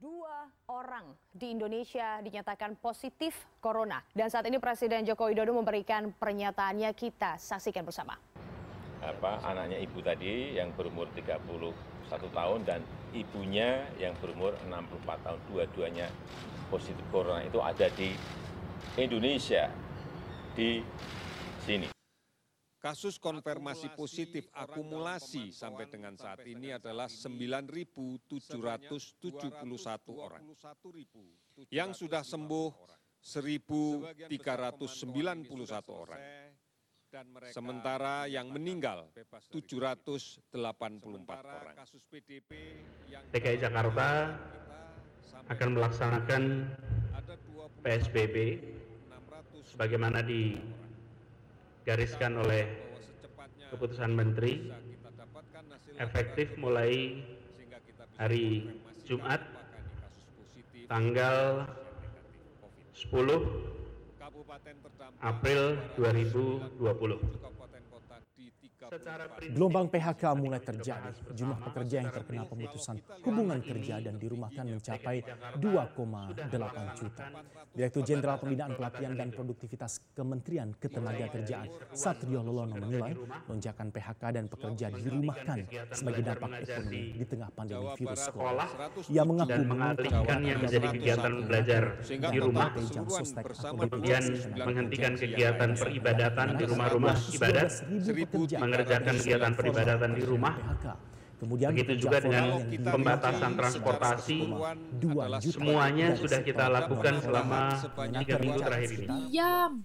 Dua orang di Indonesia dinyatakan positif corona. Dan saat ini Presiden Joko Widodo memberikan pernyataannya kita saksikan bersama. Apa, anaknya ibu tadi yang berumur 31 tahun dan ibunya yang berumur 64 tahun. Dua-duanya positif corona itu ada di Indonesia, di sini. Kasus konfirmasi positif akumulasi sampai dengan saat ini adalah 9.771 orang. Yang sudah sembuh 1.391 orang. Sementara yang meninggal 784 orang. DKI Jakarta akan melaksanakan PSBB sebagaimana di digariskan oleh keputusan menteri efektif mulai hari Jumat tanggal 10 April 2020. Gelombang PHK mulai terjadi. Jumlah pekerja yang terkena pemutusan hubungan kerja dan dirumahkan mencapai 2,8 juta. Direktur Jenderal Pembinaan Pelatihan dan Produktivitas Kementerian Ketenagakerjaan Satrio Lolono menilai lonjakan PHK dan pekerja dirumahkan sebagai dampak ekonomi di tengah pandemi virus corona. Ia mengaku mengalihkannya menjadi kegiatan belajar di rumah, kemudian menghentikan kegiatan peribadatan di rumah-rumah ibadat, mengerjakan kegiatan peribadatan di rumah. Kemudian begitu juga dengan pembatasan transportasi, semuanya sudah kita lakukan selama tiga minggu terakhir ini. Diam,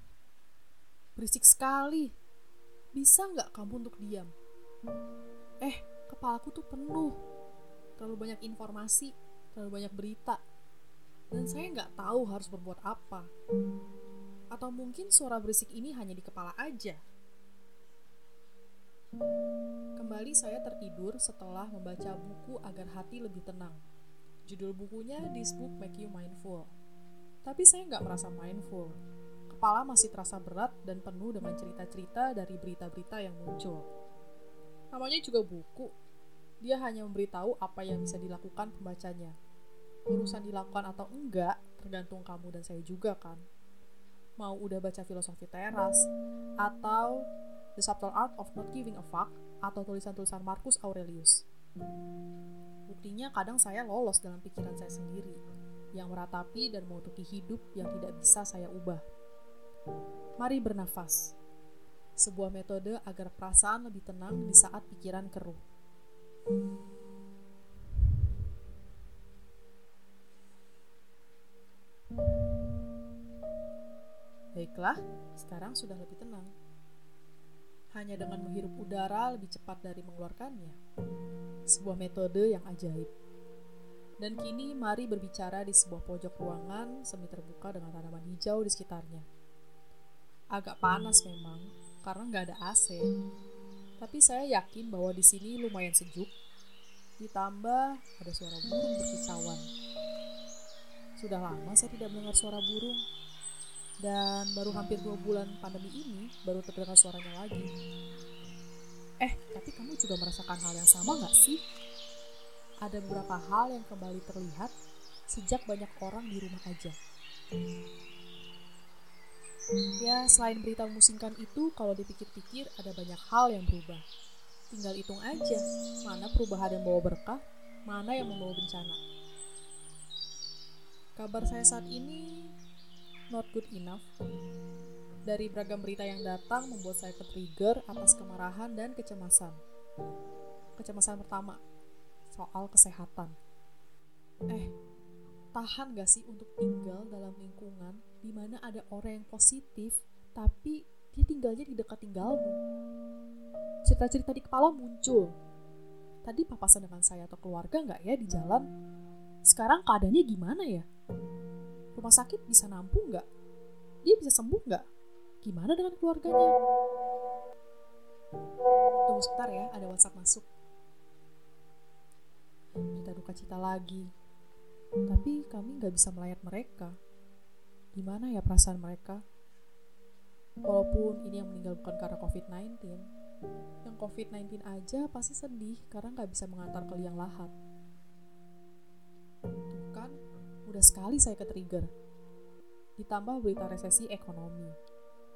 berisik sekali. Bisa nggak kamu untuk diam? Eh, kepalaku tuh penuh. Terlalu banyak informasi, terlalu banyak berita. Dan saya nggak tahu harus berbuat apa. Atau mungkin suara berisik ini hanya di kepala aja. Kembali saya tertidur setelah membaca buku agar hati lebih tenang. Judul bukunya This Book Make You Mindful. Tapi saya nggak merasa mindful. Kepala masih terasa berat dan penuh dengan cerita-cerita dari berita-berita yang muncul. Namanya juga buku. Dia hanya memberitahu apa yang bisa dilakukan pembacanya. Urusan dilakukan atau enggak tergantung kamu dan saya juga kan. Mau udah baca filosofi teras, atau The Subtle Art of Not Giving a Fuck atau tulisan-tulisan Marcus Aurelius. Buktinya kadang saya lolos dalam pikiran saya sendiri, yang meratapi dan menutupi hidup yang tidak bisa saya ubah. Mari bernafas. Sebuah metode agar perasaan lebih tenang di saat pikiran keruh. Baiklah, sekarang sudah lebih tenang hanya dengan menghirup udara lebih cepat dari mengeluarkannya. Sebuah metode yang ajaib. Dan kini mari berbicara di sebuah pojok ruangan semi terbuka dengan tanaman hijau di sekitarnya. Agak panas memang, karena nggak ada AC. Tapi saya yakin bahwa di sini lumayan sejuk. Ditambah ada suara burung berkicauan. Sudah lama saya tidak mendengar suara burung dan baru hampir dua bulan pandemi ini baru terdengar suaranya lagi. Eh, tapi kamu juga merasakan hal yang sama nggak sih? Ada beberapa hal yang kembali terlihat sejak banyak orang di rumah aja. Ya, selain berita memusingkan itu, kalau dipikir-pikir ada banyak hal yang berubah. Tinggal hitung aja, mana perubahan yang membawa berkah, mana yang membawa bencana. Kabar saya saat ini not good enough. Dari beragam berita yang datang membuat saya tertrigger atas kemarahan dan kecemasan. Kecemasan pertama, soal kesehatan. Eh, tahan gak sih untuk tinggal dalam lingkungan di mana ada orang yang positif, tapi dia tinggalnya di dekat tinggalmu? Cerita-cerita di kepala muncul. Tadi papasan dengan saya atau keluarga nggak ya di jalan? Sekarang keadaannya gimana ya? Rumah sakit bisa nampung nggak? Dia bisa sembuh nggak? Gimana dengan keluarganya? Tunggu sebentar ya, ada WhatsApp masuk. Kita duka cita lagi. Tapi kami nggak bisa melayat mereka. Gimana ya perasaan mereka? Walaupun ini yang meninggal bukan karena COVID-19, yang COVID-19 aja pasti sedih karena nggak bisa mengantar ke liang lahat. Mudah sekali saya ke-trigger. Ditambah berita resesi ekonomi.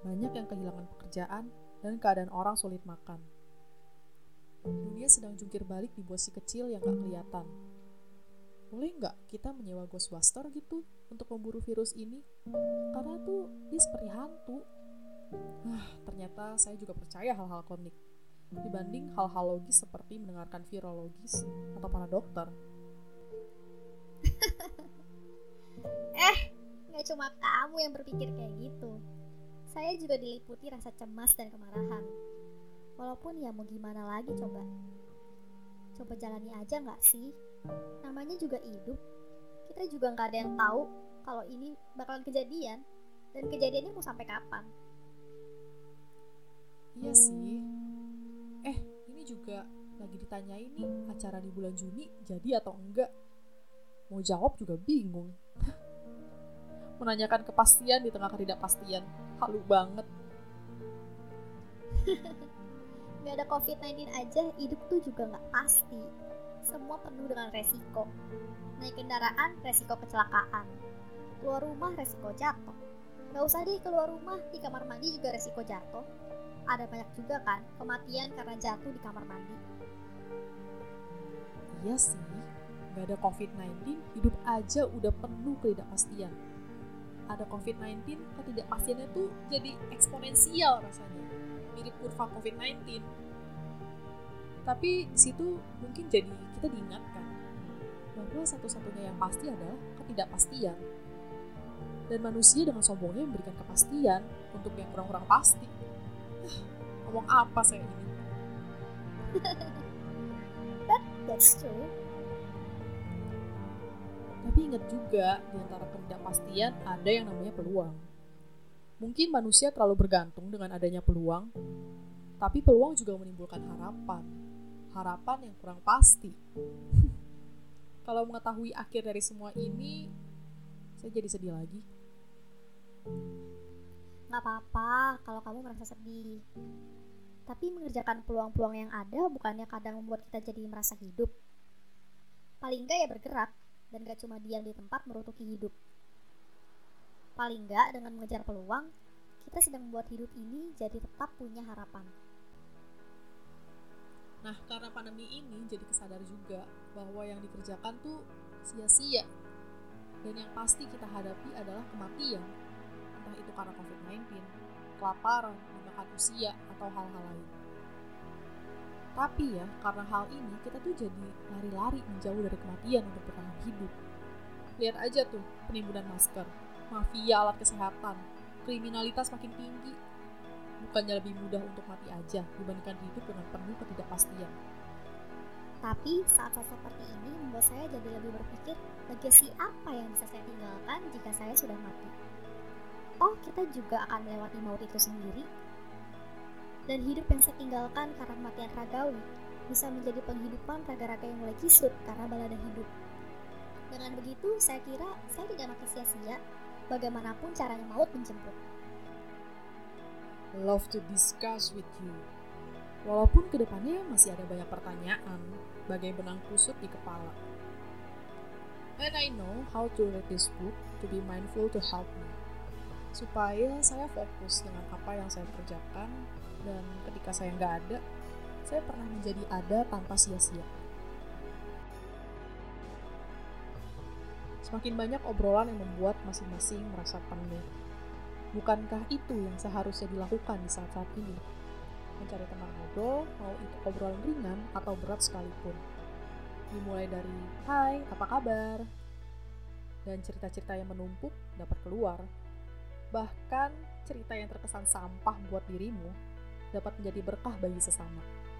Banyak yang kehilangan pekerjaan dan keadaan orang sulit makan. Dunia sedang jungkir balik di si kecil yang gak kelihatan. Boleh nggak kita menyewa Ghostbuster gitu untuk memburu virus ini? Karena tuh dia seperti hantu. Ah, ternyata saya juga percaya hal-hal klinik dibanding hal-hal logis seperti mendengarkan virologis atau para dokter. eh, nggak cuma kamu yang berpikir kayak gitu. Saya juga diliputi rasa cemas dan kemarahan. Walaupun ya mau gimana lagi coba. Coba jalani aja nggak sih? Namanya juga hidup. Kita juga nggak ada yang tahu kalau ini bakalan kejadian. Dan kejadiannya mau sampai kapan. Iya sih. Eh, ini juga lagi ditanyain nih acara di bulan Juni jadi atau enggak. Mau jawab juga bingung. Menanyakan kepastian di tengah ketidakpastian. Halu banget. Gak ada COVID-19 aja, hidup tuh juga gak pasti. Semua penuh dengan resiko. Naik kendaraan, resiko kecelakaan. Keluar rumah, resiko jatuh. Gak usah deh keluar rumah, di kamar mandi juga resiko jatuh. Ada banyak juga kan kematian karena jatuh di kamar mandi. Iya sih, gak ada COVID-19, hidup aja udah penuh ketidakpastian. Ada COVID-19, ketidakpastiannya tuh jadi eksponensial rasanya. Mirip kurva COVID-19. Tapi di situ mungkin jadi kita diingatkan bahwa satu-satunya yang pasti adalah ketidakpastian. Dan manusia dengan sombongnya memberikan kepastian untuk yang kurang-kurang pasti. Ngomong apa saya ini? But that's true. Tapi ingat juga, di antara ketidakpastian ada yang namanya peluang. Mungkin manusia terlalu bergantung dengan adanya peluang, tapi peluang juga menimbulkan harapan. Harapan yang kurang pasti. Kalau mengetahui akhir dari semua ini, saya jadi sedih lagi. Gak apa-apa kalau kamu merasa sedih. Tapi mengerjakan peluang-peluang yang ada bukannya kadang membuat kita jadi merasa hidup. Paling enggak ya bergerak, dan gak cuma diam di tempat merutuki hidup. Paling enggak dengan mengejar peluang, kita sedang membuat hidup ini jadi tetap punya harapan. Nah, karena pandemi ini jadi kesadar juga bahwa yang dikerjakan tuh sia-sia. Dan yang pasti kita hadapi adalah kematian. Entah itu karena COVID-19, kelaparan, dimakan usia, atau hal-hal lain. Tapi ya, karena hal ini kita tuh jadi lari-lari menjauh dari kematian untuk bertahan hidup. Lihat aja tuh penimbunan masker, mafia alat kesehatan, kriminalitas makin tinggi. Bukannya lebih mudah untuk mati aja dibandingkan hidup dengan penuh ketidakpastian. Tapi saat-saat seperti ini membuat saya jadi lebih berpikir legasi apa yang bisa saya tinggalkan jika saya sudah mati. Oh, kita juga akan melewati maut itu sendiri. Dan hidup yang saya tinggalkan karena kematian ragawi bisa menjadi penghidupan raga-raga yang mulai kisut karena balada hidup. Dengan begitu, saya kira saya tidak mati sia-sia bagaimanapun caranya maut menjemput. Love to discuss with you. Walaupun ke depannya masih ada banyak pertanyaan, bagai benang kusut di kepala. And I know how to read this book to be mindful to help me. Supaya saya fokus dengan apa yang saya kerjakan, dan ketika saya nggak ada, saya pernah menjadi ada tanpa sia-sia. Semakin banyak obrolan yang membuat masing-masing merasa penuh. Bukankah itu yang seharusnya dilakukan di saat-saat ini? Mencari teman ngobrol, mau itu obrolan ringan atau berat sekalipun. Dimulai dari, hai, apa kabar? Dan cerita-cerita yang menumpuk dapat keluar. Bahkan cerita yang terkesan sampah buat dirimu dapat menjadi berkah bagi sesama.